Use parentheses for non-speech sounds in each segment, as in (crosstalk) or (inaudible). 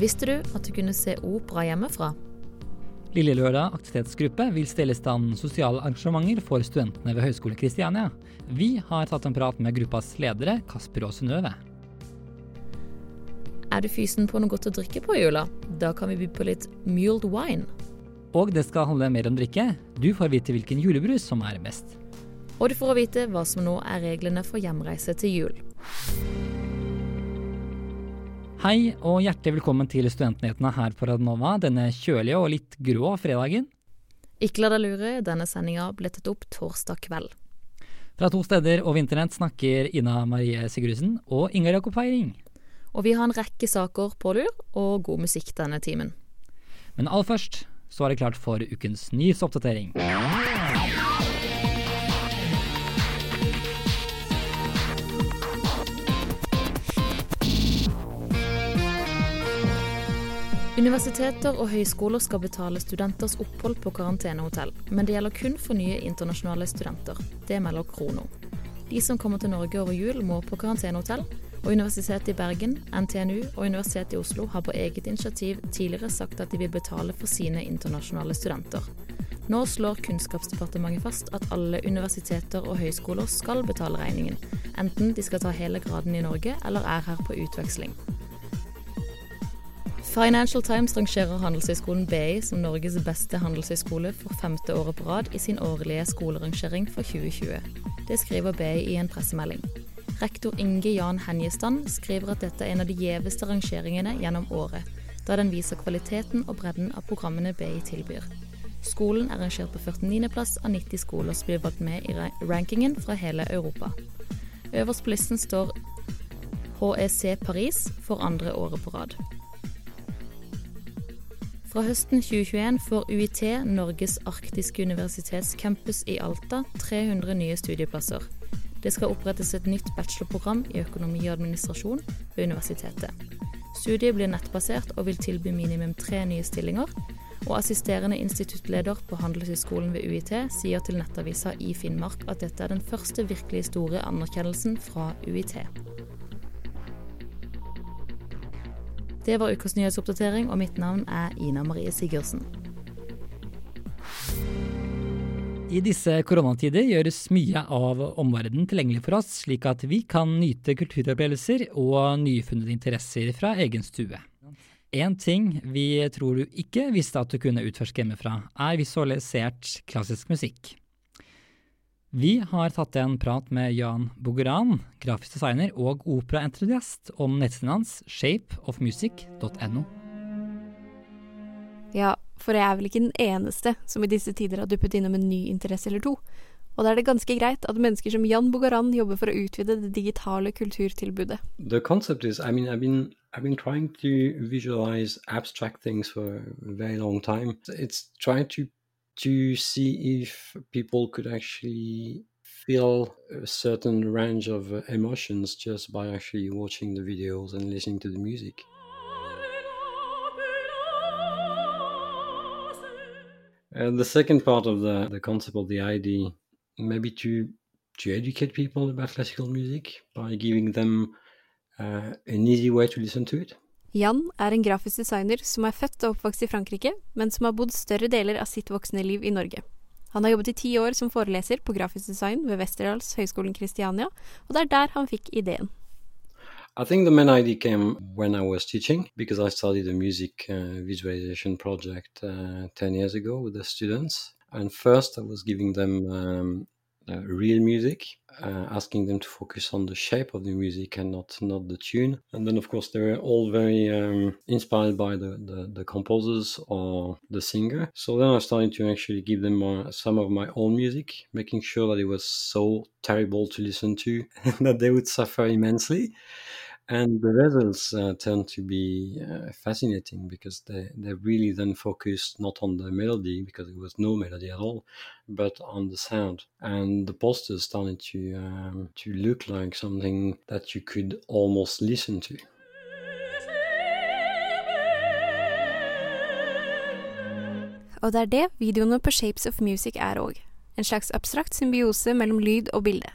Visste du at du kunne se opera hjemmefra? Lille Lørdag aktivitetsgruppe vil stelle i stand sosiale arrangementer for studentene ved Høgskolen Kristiania. Vi har tatt en prat med gruppas ledere, Kasper og Synnøve. Er du fysen på noe godt å drikke på i jula? Da kan vi by på litt mulled wine. Og det skal handle mer om drikke. Du får vite hvilken julebrus som er best. Og du får vite hva som nå er reglene for hjemreise til jul. Hei og hjertelig velkommen til Studentnyhetene her på Radnova denne kjølige og litt grå fredagen. Ikke la deg lure, denne sendinga ble tatt opp torsdag kveld. Fra to steder over internett snakker Ina Marie Sigurdsen og Ingar Jakob Feiring. Og vi har en rekke saker på lur, og god musikk denne timen. Men aller først så er det klart for ukens nyhetsoppdatering. Universiteter og høyskoler skal betale studenters opphold på karantenehotell, men det gjelder kun for nye internasjonale studenter. Det melder Krono. De som kommer til Norge over jul, må på karantenehotell, og Universitetet i Bergen, NTNU og Universitetet i Oslo har på eget initiativ tidligere sagt at de vil betale for sine internasjonale studenter. Nå slår Kunnskapsdepartementet fast at alle universiteter og høyskoler skal betale regningen, enten de skal ta hele graden i Norge eller er her på utveksling. Financial Times rangerer Handelshøyskolen BI som Norges beste handelshøyskole for femte året på rad i sin årlige skolerangering for 2020. Det skriver BI i en pressemelding. Rektor Inge Jan Henjestan skriver at dette er en av de gjeveste rangeringene gjennom året, da den viser kvaliteten og bredden av programmene BI tilbyr. Skolen er rangert på 49.-plass av 90 skoler som blir valgt med i rankingen fra hele Europa. Øverst på listen står HEC Paris for andre året på rad. Fra høsten 2021 får UiT, Norges arktiske universitets campus i Alta, 300 nye studieplasser. Det skal opprettes et nytt bachelorprogram i økonomi og administrasjon ved universitetet. Studiet blir nettbasert og vil tilby minimum tre nye stillinger. Og assisterende instituttleder på Handelshøyskolen ved UiT sier til Nettavisa i Finnmark at dette er den første virkelig store anerkjennelsen fra UiT. Det var ukas nyhetsoppdatering, og mitt navn er Ina Marie Sigurdsen. I disse koronatider gjøres mye av omverdenen tilgjengelig for oss, slik at vi kan nyte kulturopplevelser og nyfunnede interesser fra egen stue. En ting vi tror du ikke visste at du kunne utforske hjemmefra, er visualisert klassisk musikk. Vi har tatt en prat med Jan Bogoran, grafisk designer og operaentusiast, om nettsiden hans shapeofmusic.no. Ja, for jeg er vel ikke den eneste som i disse tider har duppet innom en ny interesse eller to. Og da er det ganske greit at mennesker som Jan Bogaran jobber for å utvide det digitale kulturtilbudet. The concept is, I mean, I've been, I've been trying to visualize abstract things for a very long time. It's trying to to see if people could actually feel a certain range of uh, emotions just by actually watching the videos and listening to the music. And the second part of the, the concept of the ID, maybe to to educate people about classical music by giving them uh, an easy way to listen to it. Jan er en grafisk designer som er født og oppvokst i Frankrike, men som har bodd større deler av sitt voksne liv i Norge. Han har jobbet i ti år som foreleser på grafisk design ved Westerdals Høgskolen Kristiania, og det er der han fikk ideen. I think the main idea came when I was teaching because I studied a music uh, visualization project uh, 10 years ago with the students. And first, I was giving them um, real music, uh, asking them to focus on the shape of the music and not not the tune. And then, of course, they were all very um, inspired by the, the, the composers or the singer. So then I started to actually give them uh, some of my own music, making sure that it was so terrible to listen to (laughs) that they would suffer immensely and the results uh, tend to be uh, fascinating because they, they really then focus not on the melody because there was no melody at all but on the sound and the posters started to um, to look like something that you could almost listen to Og det er det videoene på Shapes of Music er òg. En slags abstrakt symbiose mellom lyd og bilde.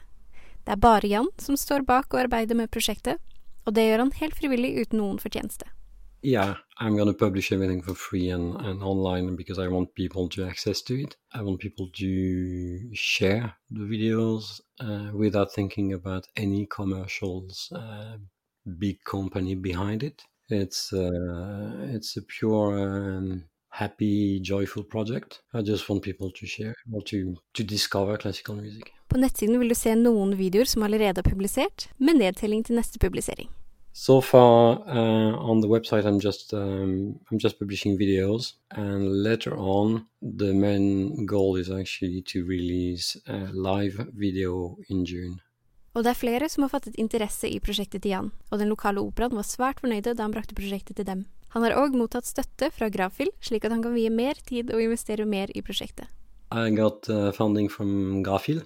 Det er bare Jan som står bak og arbeider med prosjektet, og det gjør han helt frivillig uten noen fortjeneste. Yeah, I'm going to publish everything for free and, and online because I want people to access to it. I want people to share the videos uh, without thinking about any commercials, uh, big company behind it. It's uh, it's a pure um, happy, joyful project. I just want people to share or to, to discover classical music. På nettsiden vil du se noen videoer som allerede er publisert, med nedtelling til neste publisering. So far uh, on the website, I'm just um, I'm just publishing videos, and later on, the main goal is actually to release a live video in June. Og det er flere som har fattet interesse i prosjektet til Jan, og den lokale operaen var svært fornøyde da han brakte prosjektet til dem. Han har òg mottatt støtte fra Grafil, slik at han kan vie mer tid og investere mer i prosjektet. I got uh, funding from Grafil,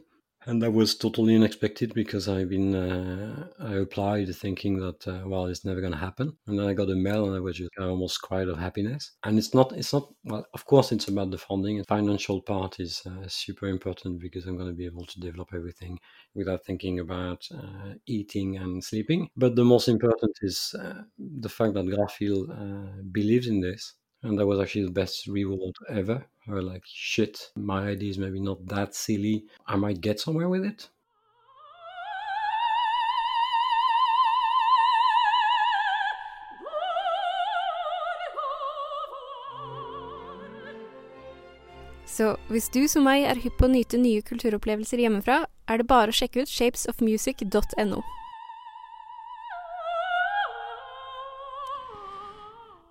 and that was totally unexpected because I've been uh, I applied thinking that uh, well it's never going to happen, and then I got a mail and I was just I almost cried of happiness. And it's not it's not well of course it's about the funding and financial part is uh, super important because I'm going to be able to develop everything without thinking about uh, eating and sleeping. But the most important is uh, the fact that Grafil uh, believes in this and that was actually the best reward ever. Was like, shit, my idea is maybe not that silly. I might get somewhere with it. Så hvis du som meg er hypp på å nyte nye kulturopplevelser hjemmefra, er det bare å sjekke ut shapesofmusic.no.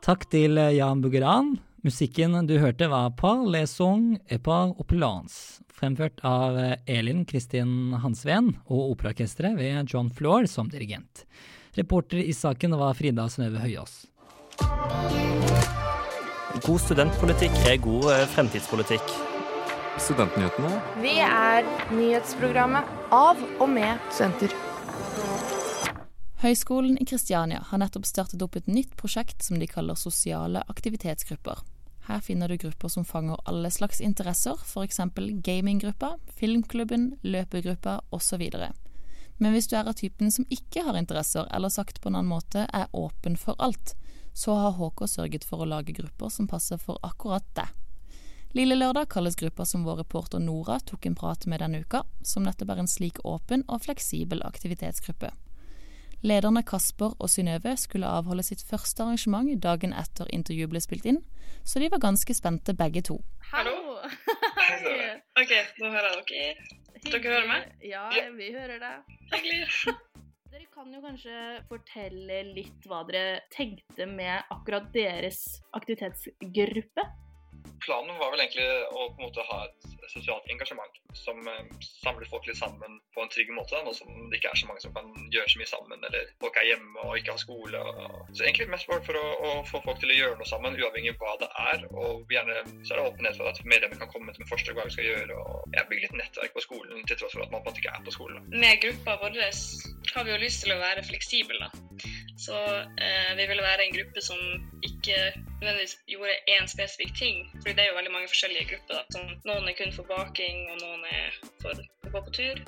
Takk til eh, Jan Bugeran. Musikken du hørte var Par les song et par opulence, fremført av eh, Elin Kristin Hansveen og operaorkesteret ved John Floor som dirigent. Reporter i saken var Frida Synnøve Høyås. God studentpolitikk er god eh, fremtidspolitikk. Studentnyhetene. Vi er nyhetsprogrammet av og med studenter. Høgskolen i Kristiania har nettopp startet opp et nytt prosjekt som de kaller sosiale aktivitetsgrupper. Her finner du grupper som fanger alle slags interesser, f.eks. gaminggruppa, filmklubben, løpegruppa osv. Men hvis du er av typen som ikke har interesser, eller sagt på en annen måte er åpen for alt, så har HK sørget for å lage grupper som passer for akkurat det. Lille lørdag kalles gruppa som vår reporter Nora tok en prat med denne uka, som nettopp er en slik åpen og fleksibel aktivitetsgruppe. Lederne Kasper og Synnøve skulle avholde sitt første arrangement dagen etter intervjuet ble spilt inn, så de var ganske spente begge to. Hallo! (laughs) Hei! OK, nå hører jeg dere. Dere hører meg? Ja, vi hører deg. Hyggelig. (laughs) Dere kan jo kanskje fortelle litt hva dere tenkte med akkurat deres aktivitetsgruppe? Planen var vel egentlig å på en måte ha et sosialt engasjement som eh, samler folk litt sammen på en trygg måte. Nå som det ikke er så mange som kan gjøre så mye sammen, eller folk er hjemme og ikke har skole. Så egentlig mest for å, å, få folk til å gjøre noe sammen, uavhengig av hva det er. Og gjerne så er det åpenhet for at medlemmer kan komme med forslag hva vi skal gjøre. Og jeg bygger litt nettverk på skolen til tross for at man ikke er på skolen. Med gruppa vår har vi jo lyst til å være fleksible. Så eh, vi vil være en gruppe som ikke nødvendigvis gjorde én spesifikk ting. Fordi det er jo veldig mange forskjellige grupper. Da. Sånn, noen er kun for baking, og noen er for å gå på tur.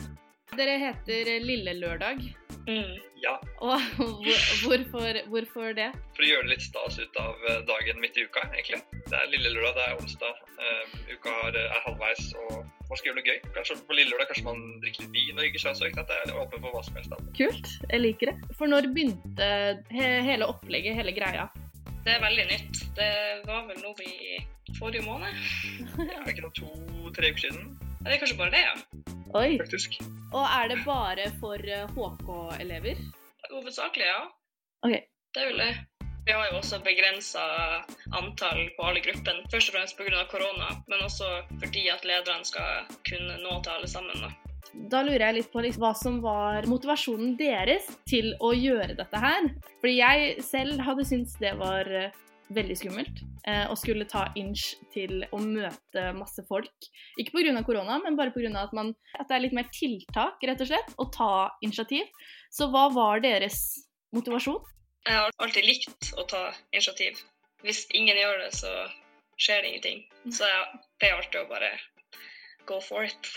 Dere heter Lille Lørdag. Mm. Ja. Og hvorfor, hvorfor, det? For å gjøre det litt stas ut av eh, dagen midt i uka, egentlig. Det er lille lørdag, det er onsdag. Uh, uka er halvveis, og man skal gjøre det gøy. Kanskje på lille lørdag kanskje man drikker litt vin og hygger seg. Så ikke sant? Det er åpen for hva som helst. Da. Kult. Jeg liker det. For når begynte he hele opplegget, hele greia? Det er veldig nytt. Det var vel noe i forrige måned. ja, ikke noe to-tre uker siden. Det er kanskje bare det, ja. Oi. Faktisk. Og er det bare for HK-elever? Hovedsakelig, ja. Ok. Det vel det. Vi har jo også begrensa antall på alle gruppene, først og fremst pga. korona, men også fordi at lederne skal kunne nå til alle sammen. Da. Da lurer jeg litt på liksom, hva som var motivasjonen deres til å gjøre dette her. Fordi jeg selv hadde syntes det var eh, veldig skummelt eh, å skulle ta inch til å møte masse folk. Ikke pga. korona, men bare pga. At, man, at det er litt mer tiltak, rett og slett, å ta initiativ. Så hva var deres motivasjon? Jeg har alltid likt å ta initiativ. Hvis ingen gjør det, så skjer det ingenting. Så jeg pleier alltid å bare go for it.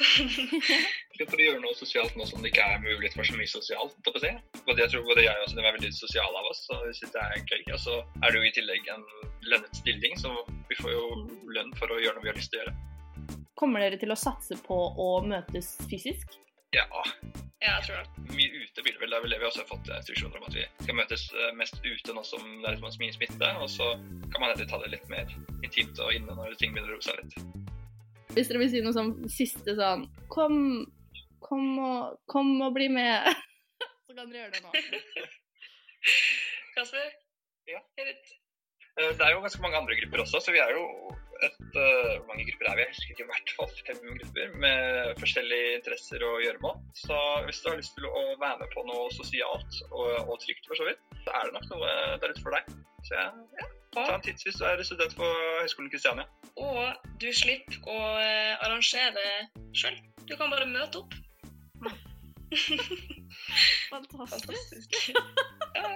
(laughs) Litt for å gjøre noe sosialt nå som det ikke er mulighet for så mye sosialt. jeg. Både jeg tror både jeg og Synnøve er veldig sosiale av oss, så vi syns det er gøy. Og så er det jo i tillegg en lønnet stilling, så vi får jo lønn for å gjøre noe vi har lyst til å gjøre. Kommer dere til å satse på å møtes fysisk? Ja, Ja, jeg tror det. mye ute blir det vel. Det er vel det vi også har fått instruksjoner om at vi skal møtes eh, mest ute nå som det er litt mye smitte. Og så kan man heller ta det litt mer intimt og inne når ting begynner å roe seg litt. Hvis dere vil si noe sånn siste sånn Kom, kom og, kom og bli med. (laughs) Så kan dere gjøre det nå. Kasper? Ja. Erik? Eh, Det er jo ganske mange andre grupper også, så vi er jo et eh, Hvor mange grupper er vi? Jeg husker ikke, i hvert fall fem grupper med forskjellige interesser og gjøremål. Så hvis du har lyst til å være med på noe sosialt og, og trygt, for så vidt, så er det nok noe der ute for deg. Så ja, ja. Ta en titt hvis du er student på Høgskolen Kristiania. Og du slipper å eh, arrangere sjøl. Du kan bare møte opp. (laughs) Fantastisk. Ja.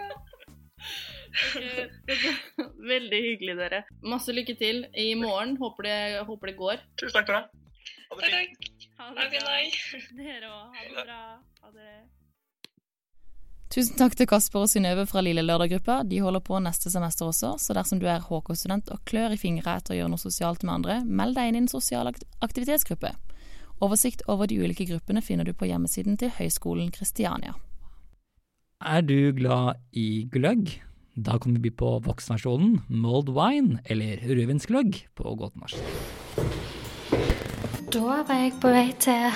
Veldig hyggelig, dere. Masse lykke til i morgen. Håper det, håper det går. Tusen takk for det. Ha det fint. Takk. Ha det bra. Dere òg. Ha det bra. Ha det. Tusen takk til Kasper og Synnøve fra Lille Lørdag-gruppa. De holder på neste semester også, så dersom du er HK-student og klør i fingra etter å gjøre noe sosialt med andre, meld deg inn i en sosial aktivitetsgruppe. Oversikt over de ulike gruppene finner du på hjemmesiden til Høgskolen Kristiania. Er du glad i gløgg? Da kan vi by på voksenversjonen Mold wine, eller rødvinsgløgg på godt norsk. Da var jeg på vei til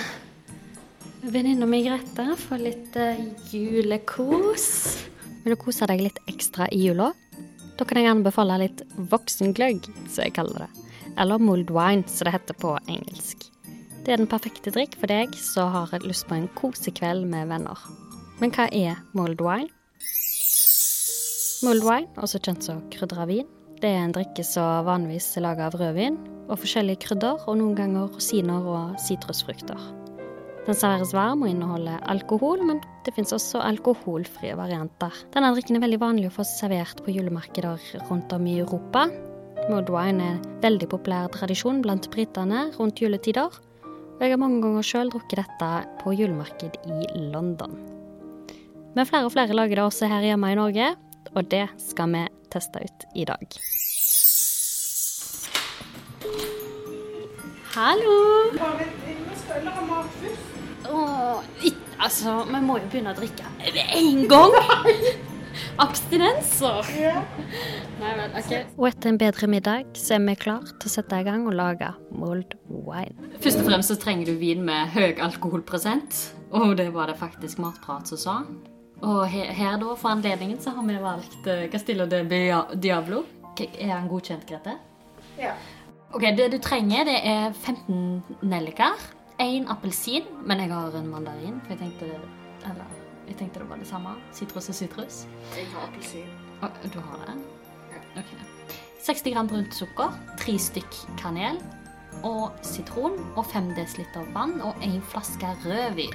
venninna mi Grete få litt eh, julekos. Vil du kose deg litt ekstra i jula? Da kan jeg anbefale litt voksengløgg, som jeg kaller det. Eller mulled wine, som det heter på engelsk. Det er den perfekte drikk for deg som har lyst på en kosekveld med venner. Men hva er mulled wine? Mulled wine, også kjent som krydra vin, det er en drikke som vanligvis er laga av rødvin og forskjellige krydder, og noen ganger rosiner og sitrusfrukter. Den serveres varm og inneholder alkohol, men det finnes også alkoholfrie varianter. Denne drikken er veldig vanlig å få servert på julemarkeder rundt om i Europa. Mulled wine er en veldig populær tradisjon blant britene rundt juletider, og jeg har mange ganger sjøl drukket dette på julemarked i London. Men flere og flere lager det også her hjemme i Norge, og det skal vi teste ut i dag. Hallo! Åh, altså, vi må jo begynne å drikke med en gang! (laughs) Abstinenser. Nei, men, ok. Og etter en bedre middag så er vi klar til å sette i gang og lage mold wine. Først og fremst så trenger du vin med høy alkoholprosent, og det var det faktisk Matprat som sa. Og her, her da, for anledningen, så har vi valgt eh, Castillo de Diablo. Er han godkjent, Grete? Ja. Ok, Det du trenger, det er 15 nelliker, én appelsin, men jeg har en mandarin, for jeg tenkte, eller, jeg tenkte det var det samme. Sitrus og sitrus. Jeg har appelsin. Du har det? Ok. 60 gram brunt sukker, tre stykk kanel og sitron og 5 dl vann og en flaske rødvin.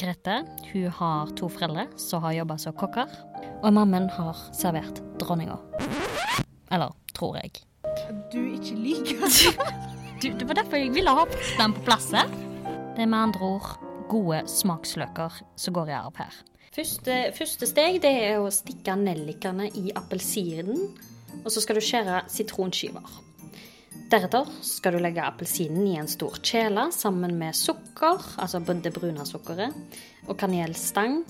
Grete hun har to foreldre som har jobba som kokker, og mammen har servert dronninga. Eller tror jeg. Du ikke liker (laughs) Du, det var derfor jeg ville ha den på plass her. Det er med andre ord gode smaksløker som går i arv her. Første, første steg det er å stikke nellikene i appelsinen, og så skal du skjære sitronskiver. Deretter skal du legge appelsinen i en stor kjele sammen med sukker, altså det brune sukkeret, og kanelstang,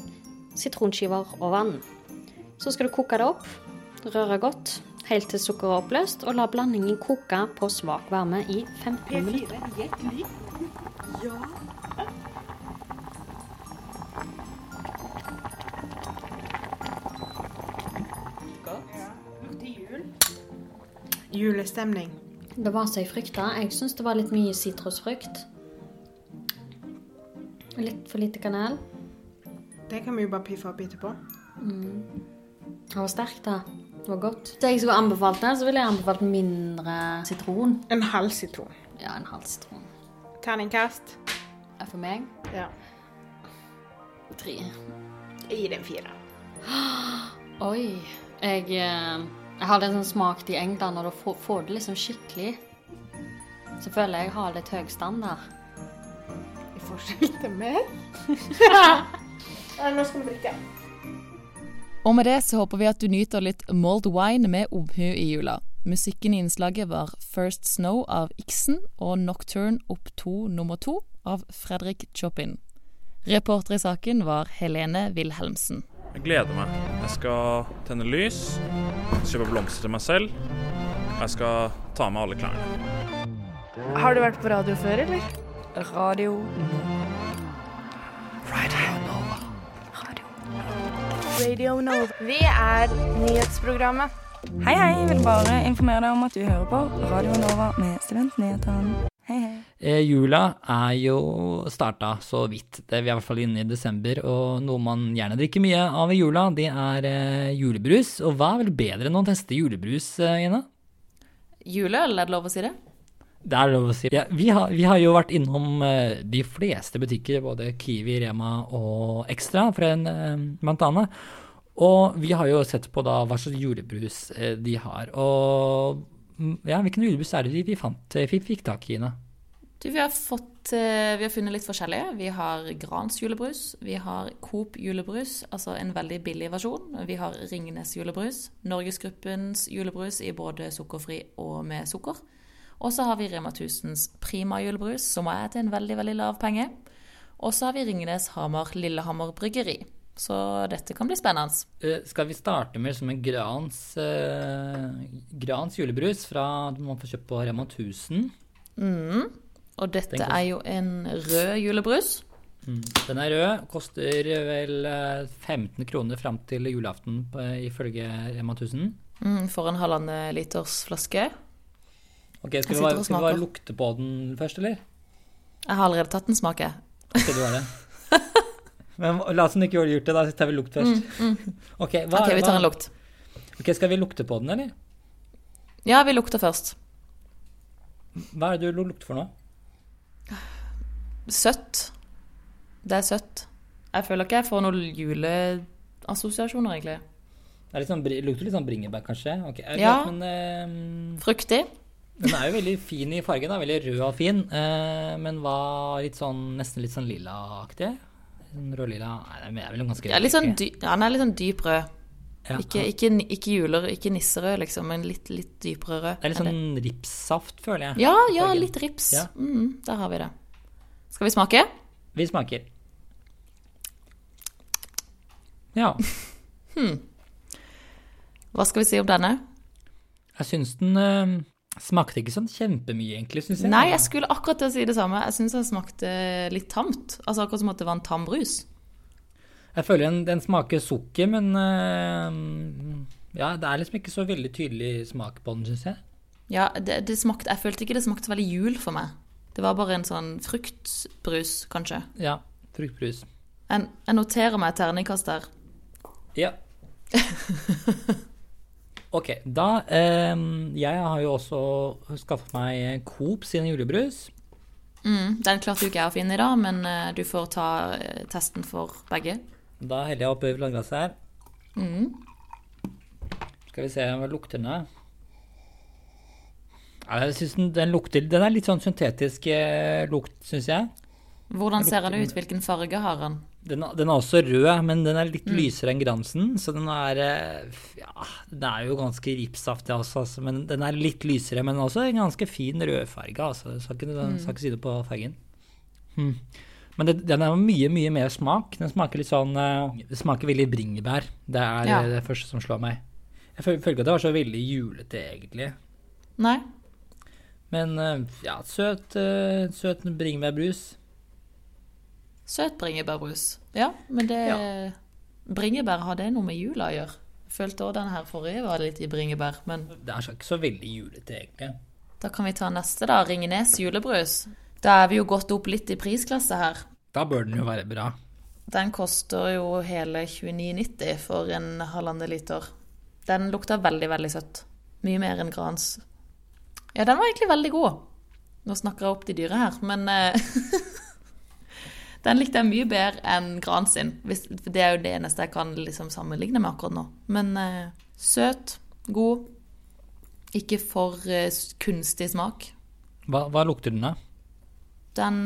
sitronskiver og vann. Så skal du koke det opp, røre godt, helt til sukkeret er oppløst, og la blandingen koke på svak varme i 15 minutter. P4 helt lik. Ja. Lukter jul. Julestemning. Det var som jeg frykta. Jeg syns det var litt mye sitrusfrukt. Litt for lite kanel. Det kan vi jo bare piffe opp etterpå. Mm. Det var sterkt, da. Det var godt. Hvis jeg skulle anbefalt det, så ville jeg anbefalt mindre sitron. En halv sitron. Ja, en halv sitron. Terningkast. For meg Ja. tre. Jeg gir det en fire. (gasps) Oi. Jeg, eh, Jeg har liksom smakt i England, og da får, får du liksom skikkelig Så føler jeg jeg har litt høy standard. I forskjell til meg? (laughs) (laughs) Nå skal vi drikke. Og med det så håper vi at du nyter litt Mold Wine med omhu i jula. Musikken i innslaget var First Snow av Iksen og Nocturne opp 2 nummer 2 av Fredrik Chopin. Reporter i saken var Helene Wilhelmsen. Jeg gleder meg. Jeg skal tenne lys, kjøpe blomster til meg selv. Og jeg skal ta med alle klærne. Har du vært på radio før, eller? Radio Radio Nova. Vi er nyhetsprogrammet. Hei, hei. Jeg vil bare informere deg om at du hører på Radio Nova med Studentnyhetene. Hei, hei. Eh, jula er jo starta så vidt. Det, vi er i hvert fall inne i desember, og noe man gjerne drikker mye av i jula, det er eh, julebrus. Og hva er vel bedre enn å teste julebrus, eh, Ina? Juleøl, er det lov å si det? Det er lov å si. Ja, vi, har, vi har jo vært innom eh, de fleste butikker, både Kiwi, Rema og Extra, for en, eh, blant annet. Og vi har jo sett på da hva slags julebrus eh, de har. Og mm, ja, hvilken julebrus er det vi, fant, eh, fikk tak i, Ine? Du, vi har, fått, eh, vi har funnet litt forskjellige. Vi har Grans julebrus. Vi har Coop julebrus, altså en veldig billig versjon. Vi har Ringnes julebrus. Norgesgruppens julebrus i både sukkerfri og med sukker. Og så har vi Rema 1000s Prima julebrus, som er til en veldig, veldig lav penge. Og så har vi Ringnes Hamar Lillehammer bryggeri. Så dette kan bli spennende. Eh, skal vi starte med som en Grans, eh, Grans julebrus fra man får kjøpt på Rema 1000? Mm. Og dette Den er jo en rød julebrus. Mm. Den er rød, koster vel eh, 15 kroner fram til julaften ifølge Rema 1000. Mm, for en halvannen liters flaske. Ok, Skal vi bare, skal vi bare lukte på den først, eller? Jeg har allerede tatt en smak, jeg. Skal du det? (laughs) Men la oss ikke gjøre det, da tar vi lukt først. Mm, mm. (laughs) Ok, hva, Ok, vi tar en lukt. Ok, Skal vi lukte på den, eller? Ja, vi lukter først. Hva er det du lukter for nå? Søtt. Det er søtt. Jeg føler ikke jeg får noen juleassosiasjoner, egentlig. Det er litt sånn, lukter litt sånn bringebær, kanskje? Ok, er Ja. Men, eh, Fruktig. Den er jo veldig fin i fargen, da. veldig rød og fin. Eh, men var litt sånn, nesten litt sånn lilla-aktig. Sånn Rødlilla Nei, det er vel ganske Ja, sånn dy ja, den er litt sånn dyp rød. Ja. Ikke, ikke, ikke juler, ikke nisserød, liksom, men litt, litt dypere rød. Det er litt sånn ripssaft, føler jeg. Ja, ja, litt rips. Ja. Mm, der har vi det. Skal vi smake? Vi smaker. Ja. (laughs) Hmm. Hva skal vi si om denne? Jeg syns den eh, smakte ikke sånn kjempemye, egentlig, syns jeg. Nei, jeg skulle akkurat til å si det samme. Jeg syns den smakte litt tamt. Altså akkurat som at det var en tam brus. Jeg føler den, den smaker sukker, men uh, ja, det er liksom ikke så veldig tydelig smak på den, syns jeg. Ja, det, det smakte, jeg følte ikke det smakte så veldig jul for meg. Det var bare en sånn fruktbrus, kanskje. Ja, fruktbrus. Jeg, jeg noterer meg terningkast der. Ja. (laughs) Ok, da eh, Jeg har jo også skaffet meg Coop sine julebrus. Mm, den klarte jo ikke jeg å finne i dag, men eh, du får ta eh, testen for begge. Da heller jeg oppi glasset her. Mm. Skal vi se hva lukter den er. Ja, Jeg synes den, den lukter Den er litt sånn syntetisk eh, lukt, syns jeg. Hvordan ser den ut? Hvilken farge har den? Den, den er også rød, men den er litt Mm. lysere enn Gransen. Så den er eh, Ja, den er jo ganske ripsaftig, altså, altså, men den er litt lysere. Men også en ganske fin rødfarge, altså. Skal ikke, Mm. skal ikke si det på fargen. Mm. Men det, den er mye, mye mer smak. Den smaker litt sånn eh, Det smaker veldig bringebær. Det er Ja. eh, det første som slår meg. Jeg føler ikke at det var så veldig julete, egentlig. Nei? Men ja, søt, søt bringebærbrus. Søt bringebærbrus. Ja, men det Bringebær, har det noe med jula å gjøre? Jeg følte òg den her forrige var litt i bringebær, men Det er ikke så veldig julete, egentlig. da kan vi ta neste, da. Ringenes julebrus. Da er vi jo gått opp litt i prisklasse her. Da bør den jo være bra. Den koster jo hele 29,90 for en halvannen liter. Den lukta veldig, veldig søtt. Mye mer enn Grans. Ja, den var egentlig veldig god. Nå snakker jeg opp de dyre her, men eh, (laughs) Den likte jeg mye bedre enn Gran sin. For det er jo det eneste jeg kan liksom sammenligne med akkurat nå. Men eh, søt, god, Ikke for eh, kunstig smak. Hva, hva lukter den av? Den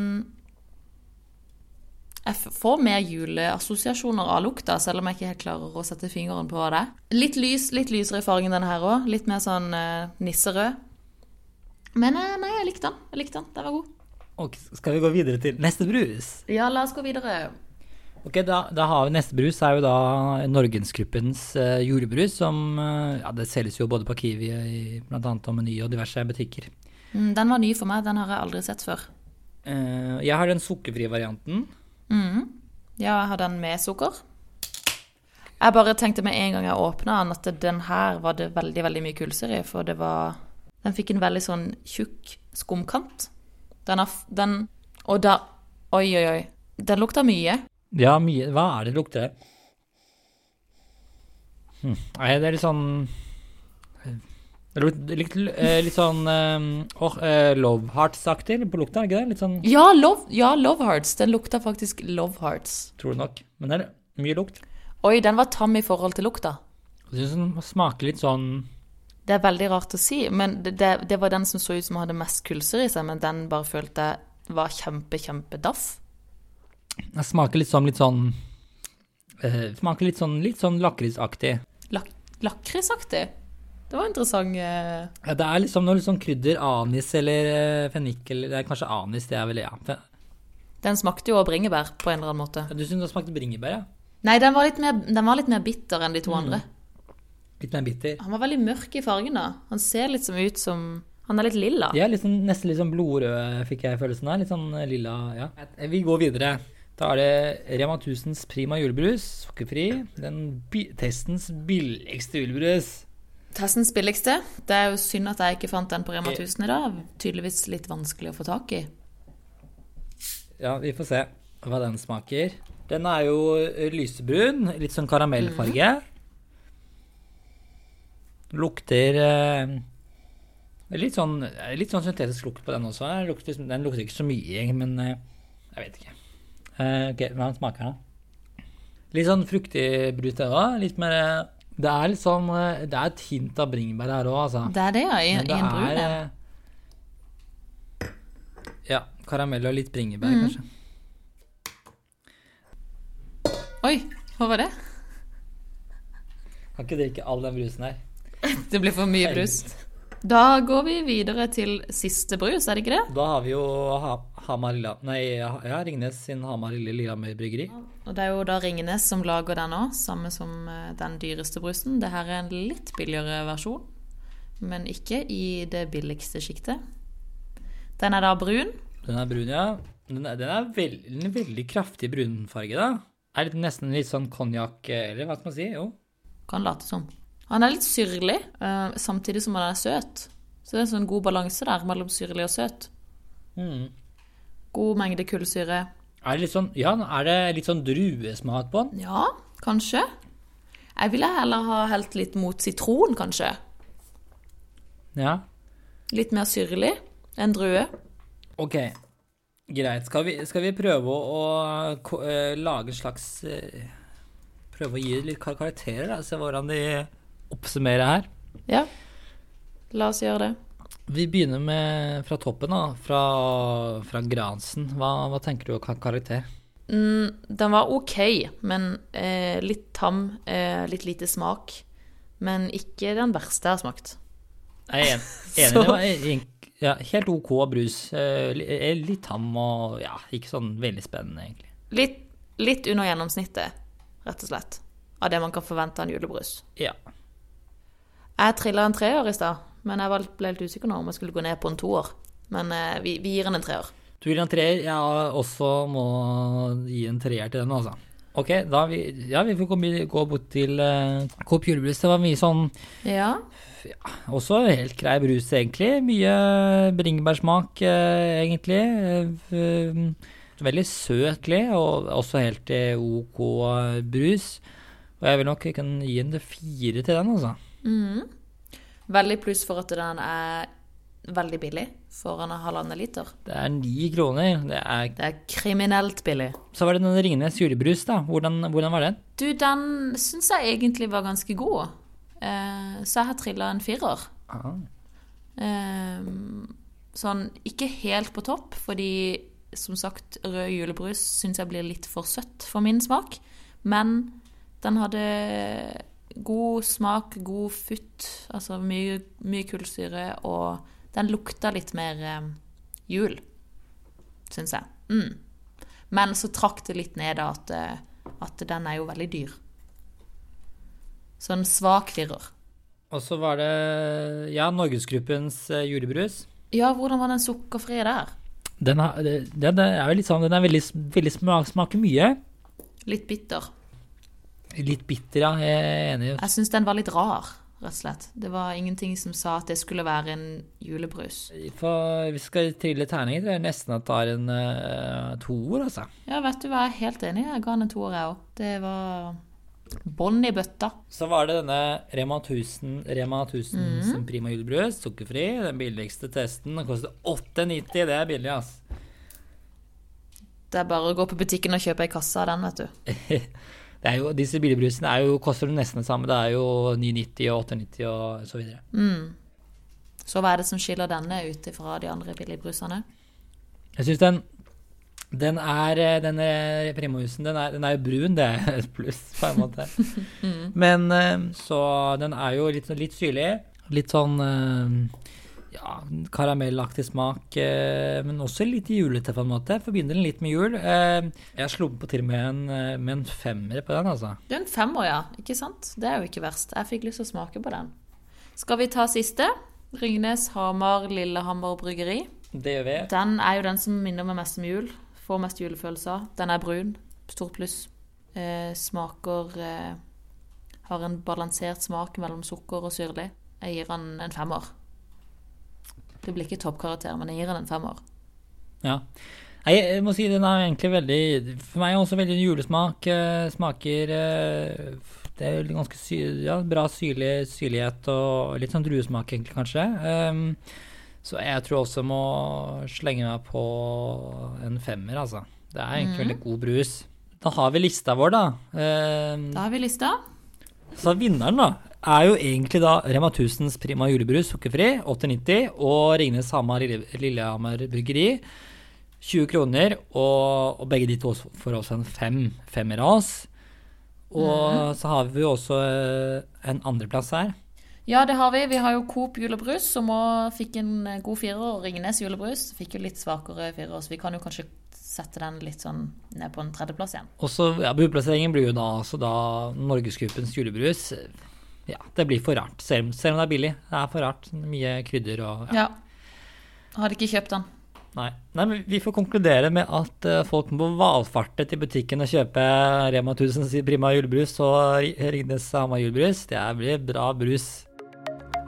Jeg får mer juleassosiasjoner av lukta, selv om jeg ikke helt klarer å sette fingeren på hva det er. Litt lys, litt lysere i fargen denne her òg. Litt mer sånn eh, nisserød. Men eh, nei, jeg likte den. Jeg likte den. Den var god. Og skal vi gå videre til neste brus? Ja, la oss gå videre. Ok, da, da har vi Neste brus er jo da Norgensgruppens uh, julebrus, som eh, Ja, det selges jo både på Kiwi, i blant annet og Meny og diverse butikker. Mm, Den var ny for meg. Den har jeg aldri sett før. Eh, jeg har den sukkerfrie varianten. Mm. Ja, jeg har den med sukker. Jeg bare tenkte med en gang jeg åpna den, at den her var det veldig veldig mye kulser i. For det var Den fikk en veldig sånn tjukk skumkant. Den er Den Og da Oi, oi, oi. Den lukter mye. Ja, mye Hva er det det lukter? Hm. Nei, det er litt sånn Litt, litt, eh, litt sånn eh, Love Hearts-aktig på lukta, er det ikke det? Litt sånn Ja, Love, ja, love Hearts. Den lukta faktisk Love Hearts. Tror du nok. Men det er mye lukt. Oi, den var tam i forhold til lukta. Jeg syns den smaker litt sånn Det er veldig rart å si, men det, det, det var den som så ut som hadde mest kulser i seg, men den bare følte jeg var kjempe, kjempedaff. Det smaker litt sånn litt sånn uh, Smaker litt sånn, litt sånn lakrisaktig. Lak lakrisaktig. Det var interessant. Uh... Ja, det er liksom noe liksom krydder, anis eller uh, fennik eller Det er kanskje anis, det er vel ja. Den smakte jo av bringebær på en eller annen måte. Du syns det smakte bringebær, ja? Nei, den var litt mer, den var litt mer bitter enn de to Mm. andre. Litt mer bitter. Han var veldig mørk i fargen, da. Han ser litt som ut som Han er litt lilla. Ja, litt sånn, nesten litt sånn blodrød, fikk jeg følelsen av. Litt sånn eh, lilla, ja. Vi går videre. Da er det Rema 1000s Prima julebrus, sukkerfri. Den bi testens billigste julebrus. Testens billigste. Det er jo synd at jeg ikke fant den på Rema 1000 i dag. Tydeligvis litt vanskelig å få tak i. Ja, vi får se hva den smaker. Den er jo eh, lysebrun, litt sånn karamellfarge. Lukter eh, litt sånn, litt sånn syntetisk lukt på den også. Den lukter, den lukter ikke så mye, men eh, jeg vet ikke. Eh, ok, Hva smaker den? Litt sånn fruktig brus, det òg. Litt mer eh, Det er litt sånn eh, Det er et hint av bringebær her òg, altså. Det er det, ja. I, det i en brun en. eh, Ja. Karamell og litt bringebær, Mm. kanskje. Oi, hva var det? Kan ikke drikke all den brusen her. (laughs) Det blir for mye brus. Da går vi videre til siste brus, er det ikke det? Da har vi jo ha Hamar Lilla Nei, ja, Ringnes sin Hamar Lille Lillehammer Bryggeri. Og det er jo da Ringnes som lager den òg, samme som eh, den dyreste brusen. Det her er en litt billigere versjon, men ikke i det billigste sjiktet. Den er da brun. Den er brun, ja. Den er, den er veld, en veldig kraftig brunfarge, da. Er det nesten litt sånn konjakk, eller hva skal man si? Jo. Kan late som. Han er litt syrlig, eh, samtidig som han er søt. Så det er en sånn god balanse der mellom syrlig og søt. Mm. God mengde kullsyre. Er det litt sånn, ja, er det litt sånn druesmak på den? Ja, kanskje. Jeg ville heller ha helt litt mot sitron, kanskje. Ja. Litt mer syrlig enn drue. Ok, greit. Skal vi, skal vi prøve å, å eh, lage en slags eh, Prøve å gi litt karakterer, da? Se hvordan de oppsummerer her. Ja. La oss gjøre det. Vi begynner med fra toppen, da. Fra, fra Gransen. Hva, hva tenker du om kar- karakter? Mm, den var ok, men eh, litt tam, eh, litt lite smak. Men ikke den verste jeg har smakt. Jeg er en- (laughs) enig. Det var ja, helt OK brus. Eh, eh, Litt tam og ja, ikke sånn veldig spennende, egentlig. Litt, litt under gjennomsnittet, rett og slett, av det man kan forvente av en julebrus. Ja. Jeg trilla en treer i stad, men jeg ble litt usikker nå om jeg skulle gå ned på en toer. Men eh, vi, vi gir den en treer. Du gir en treer. Jeg også må gi en treer til den, altså. Ok, da vi, ja, vi får gå, gå bort til uh, Coop julebrus. Det var mye sånn Ja. Også helt grei brus, egentlig. Mye bringebærsmak, uh, egentlig. Uh, veldig søtlig, og også helt OK brus. Og jeg vil nok kunne gi en fire til den, altså. Mhm. Veldig pluss for at den er veldig billig for en halvannen liter. Det er ni kroner. Det er, Det er kriminelt billig. Så var det den Ringnes julebrus, da. Hvordan, hvordan var den? Du, den syns jeg egentlig var ganske god. Eh, så jeg har trilla en firer. Ah. Ehm, sånn ikke helt på topp, fordi som sagt, rød julebrus syns jeg blir litt for søtt for min smak. Men den hadde god smak, god futt, altså mye, mye kullsyre, og den lukta litt mer eh, jul, syns jeg. Mm. Men så trakk det litt ned at, eh, at den er jo veldig dyr. Så en svak firer. Og så var det ja, Norgesgruppens eh, julebrus. Ja, hvordan var den sukkerfrie der? Den, har, den, er jo litt sånn, den er veldig, veldig smak, smaker mye. Litt bitter. Litt bitter, ja. Jeg er enig. Jeg syns den var litt rar, rett og slett. Det var ingenting som sa at det skulle være en julebrus. For vi skal trille terninger, tror jeg nesten at det er en uh, toer, altså. Ja, vet du hva, jeg er helt enig. Jeg ga den en toer, jeg òg. Det var bånn i bøtta. Så var det denne Rema 1000, Rema 1000 Mhm. som prima julebrus, sukkerfri. Den billigste testen. Den koster 8,90. Det er billig, altså. Det er bare å gå på butikken og kjøpe ei kasse av den, vet du. (laughs) Det er jo, disse billigbrusene er jo, koster nesten det samme. Det er jo 9,90 og 8,90 og så videre. Mm. Så hva er det som skiller denne ut fra de andre billigbrusene? Jeg syns den den er Denne Primohusen, den er, den er jo brun, det er et pluss, på en måte. (laughs) Mm. Men eh, så den er jo litt, litt syrlig. Litt sånn eh, ja, karamellaktig smak, eh, men også litt julete, på en måte. Forbinder den litt med jul. Eh, Jeg slo på til med en, eh, med en femmer på den, altså. Det er en femmer, ja. Ikke sant? Det er jo ikke verst. Jeg fikk lyst til å smake på den. Skal vi ta siste? Ringnes, Hamar, Lillehammer bryggeri. Det gjør vi. Den er jo den som minner meg mest om jul. Får mest julefølelser. Den er brun. Stort pluss. Eh, smaker eh, Har en balansert smak mellom sukker og syrlig. Jeg gir den en femmer. Det blir ikke toppkarakter, men jeg gir den en femmer. Ja. Jeg må si den er egentlig veldig For meg er også veldig julesmak. eh, Smaker eh, Det er ganske sy ja, bra syrlig, syrlighet og litt sånn druesmak, egentlig, kanskje. Um, så jeg tror også må slenge meg på en femmer, altså. Det er egentlig mm. veldig god brus. Da har vi lista vår, da. Um, Da har vi lista. så vinneren, da, er jo egentlig da Rema 1000s Prima julebrus sukkerfri, 8,90, og Ringnes Hamar Lille- Lillehammer Bryggeri, 20 kroner. Og, og begge de to får også en fem, femmer av oss. Og så har vi jo også eh, en andreplass her. Ja, det har vi. Vi har jo Coop julebrus, som også fikk en eh, god firer. Og Ringnes julebrus fikk jo litt svakere firer, så vi kan jo kanskje sette den litt sånn ned på en tredjeplass igjen. Og så ja, Budplasseringen blir jo da altså da Norgesgruppens julebrus. Ja, det blir for rart, selv, selv om det er billig. Det er for rart. Mye krydder og Ja. har ikke kjøpt den. Nei. Nei, men Vi får konkludere med at eh, folk må valfarte til butikken og kjøpe Rema 1000 Prima julebrus og Ri- Ringnes Hamar julebrus. Det blir bra brus.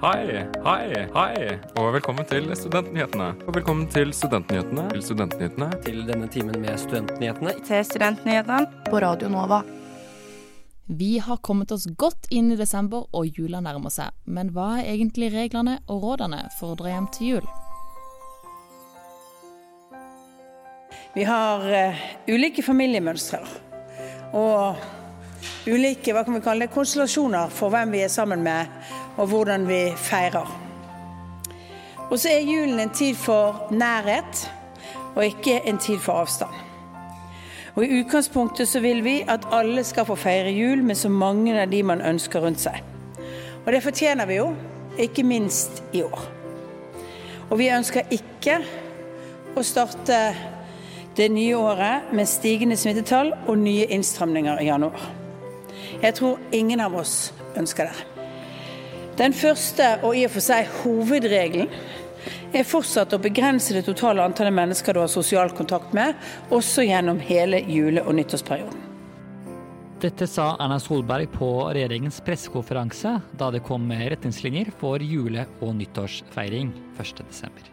Hei, hei, hei, og velkommen til Studentnyhetene. Og velkommen til Studentnyhetene. Til Studentnyhetene. Til denne timen med Studentnyhetene. Til Studentnyhetene på Radio Nova. Vi har kommet oss godt inn i desember, og jula nærmer seg. Men hva er egentlig reglene og rådene for å dra hjem til jul? Vi har uh, ulike familiemønstre og ulike hva kan vi kalle det, konstellasjoner for hvem vi er sammen med og hvordan vi feirer. Og så er julen en tid for nærhet og ikke en tid for avstand. Og I utgangspunktet så vil vi at alle skal få feire jul med så mange av de man ønsker rundt seg. Og det fortjener vi jo, ikke minst i år. Og vi ønsker ikke å starte det nye året med stigende smittetall og nye innstramninger i januar. Jeg tror ingen av oss ønsker det. Den første og i og for seg hovedregelen er fortsatt å begrense det totale antallet mennesker du har sosial kontakt med, også gjennom hele jule- og nyttårsperioden. Dette sa Erna Solberg på regjeringens pressekonferanse da det kom retningslinjer for jule- og nyttårsfeiring 1.12.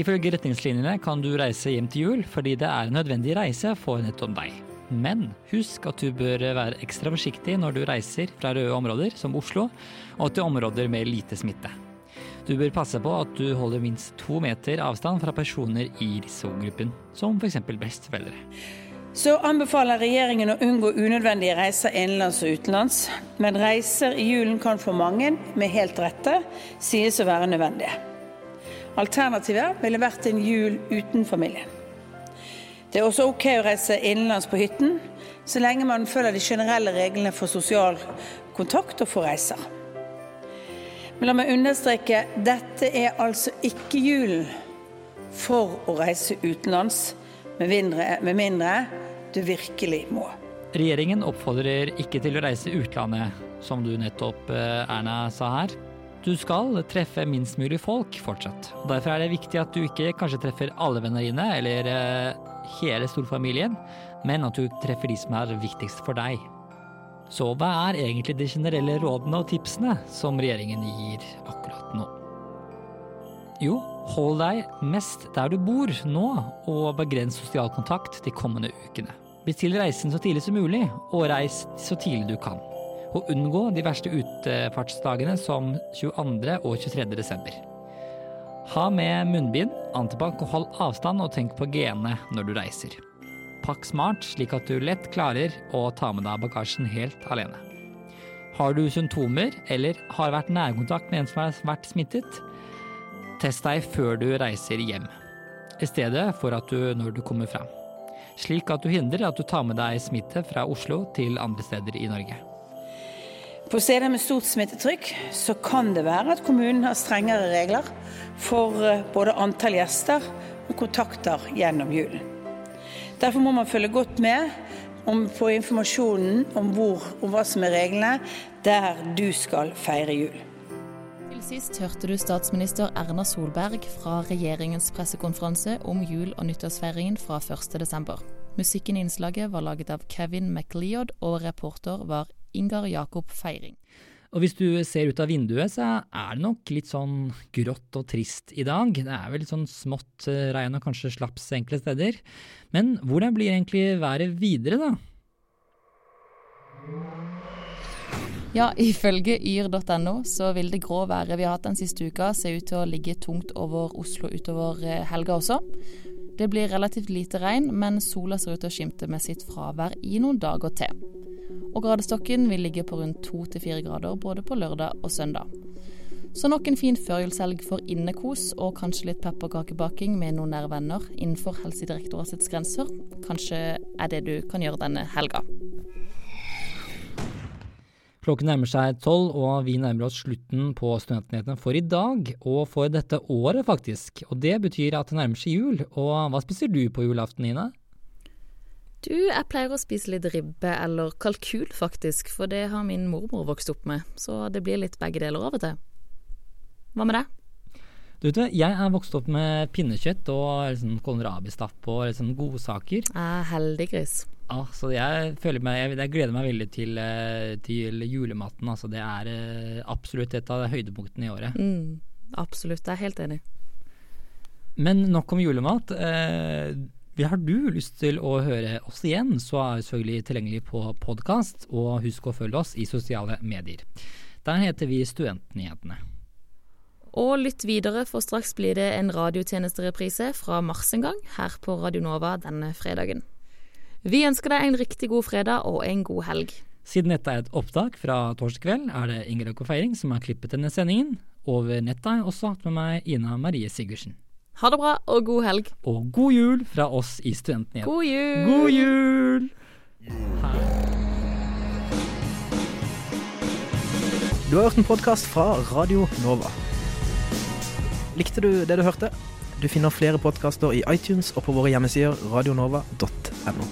Ifølge retningslinjene kan du reise hjem til jul fordi det er en nødvendig reise for nettopp deg. Men husk at du bør være ekstra forsiktig når du reiser fra røde områder som Oslo og til områder med lite smitte. Du bør passe på at du holder minst to meter avstand fra personer i risikogruppen, som f.eks. besteforeldre. Så anbefaler regjeringen å unngå unødvendige reiser innenlands og utenlands. Men reiser i julen kan for mange, med helt rette, sies å være nødvendige. Alternativet ville vært en jul uten familien. Det er også ok å reise innenlands på hytten, så lenge man følger de generelle reglene for sosial kontakt og for reiser. Men la meg understreke, dette er altså ikke julen for å reise utenlands, med mindre, med mindre du virkelig må. Regjeringen oppfordrer ikke til å reise utlandet, som du nettopp, eh, Erna, sa her. Du skal treffe minst mulig folk fortsatt. Derfor er det viktig at du ikke kanskje treffer alle vennene dine, eller eh, hele storfamilien, men at du treffer de som er viktigst for deg. Så hva er egentlig de generelle rådene og tipsene som regjeringen gir akkurat nå? Jo, hold deg mest der du bor nå, og begrens sosial kontakt de kommende ukene. Bestill reisen så tidlig som mulig, og reis så tidlig du kan. Og unngå de verste utfartsdagene som 22. og 23. desember. Ha med munnbind, antibac og hold avstand, og tenk på genene når du reiser. Pakk smart, slik at du lett klarer å ta med deg bagasjen helt alene. Har du symptomer eller har vært nærkontakt med en som har vært smittet, test deg før du reiser hjem, i stedet for at du når du kommer fram. Slik at du hindrer at du tar med deg smitte fra Oslo til andre steder i Norge. På steder med stort smittetrykk så kan det være at kommunen har strengere regler for eh, både antall gjester og kontakter gjennom julen. Derfor må man følge godt med på informasjonen om, hvor, om hva som er reglene der du skal feire jul. Til sist hørte du statsminister Erna Solberg fra regjeringens pressekonferanse om jul- og nyttårsfeiringen fra 1.12. Musikken i innslaget var laget av Kevin McLeod, og reporter var Ingar Jakob Feiring. Og hvis du ser ut av vinduet, så er det nok litt sånn grått og trist i dag. Det er vel litt sånn smått eh, regn og kanskje slaps enkle steder. Men hvordan blir egentlig været videre, da? Ja, ifølge yr.no så vil det grå været vi har hatt den siste uka se ut til å ligge tungt over Oslo utover eh, helga også. Det blir relativt lite regn, men sola ser ut til å skimte med sitt fravær i noen dager til og gradestokken vil ligge på rundt to til fire grader både på lørdag og søndag. Så nok en fin førjulshelg for innekos og kanskje litt pepperkakebaking med noen nære venner innenfor Helsedirektoratets grenser. Kanskje er det du kan gjøre denne helga. Klokken nærmer seg tolv, og vi nærmer oss slutten på Studentnyhetene for i dag, og for dette året, faktisk. Og det betyr at det nærmer seg jul. Og hva spiser du på julaften, Ine? Du, jeg pleier å spise litt ribbe eller kalkul, faktisk, for det har min mormor vokst opp med, så det blir litt begge deler av og til. Hva med deg? Du vet, Jeg er vokst opp med pinnekjøtt og liksom kålrabistapp og liksom godsaker. Ah, heldig gris. Ja, så jeg, meg, jeg, jeg, gleder meg veldig til, eh, til julematen. Altså, det er eh, absolutt et av høydepunktene i året. Mm, absolutt, jeg er helt enig. Men nok om julemat. Eh, har du lyst til å høre oss igjen, så er vi selvfølgelig tilgjengelig på podkast, og husk å følge oss i sosiale medier. Der heter vi Studentnyhetene. Og lytt videre, for straks blir det en radiotjenestereprise fra mars en gang, her på Radio Nova denne fredagen. Vi ønsker deg en riktig god fredag og en god helg. Siden dette er et opptak fra torsdag kveld, er det Ingrid Åke Feiring som har klippet denne sendingen. Over nettet har jeg også hatt med meg Ina Marie Sigurdsen. Ha det bra, og god helg. Og god jul fra oss i Studentnyhetene. God jul! God jul! Du har hørt en podkast fra Radio Nova. Likte du det du hørte? Du finner flere podkaster i iTunes og på våre hjemmesider radionova.no.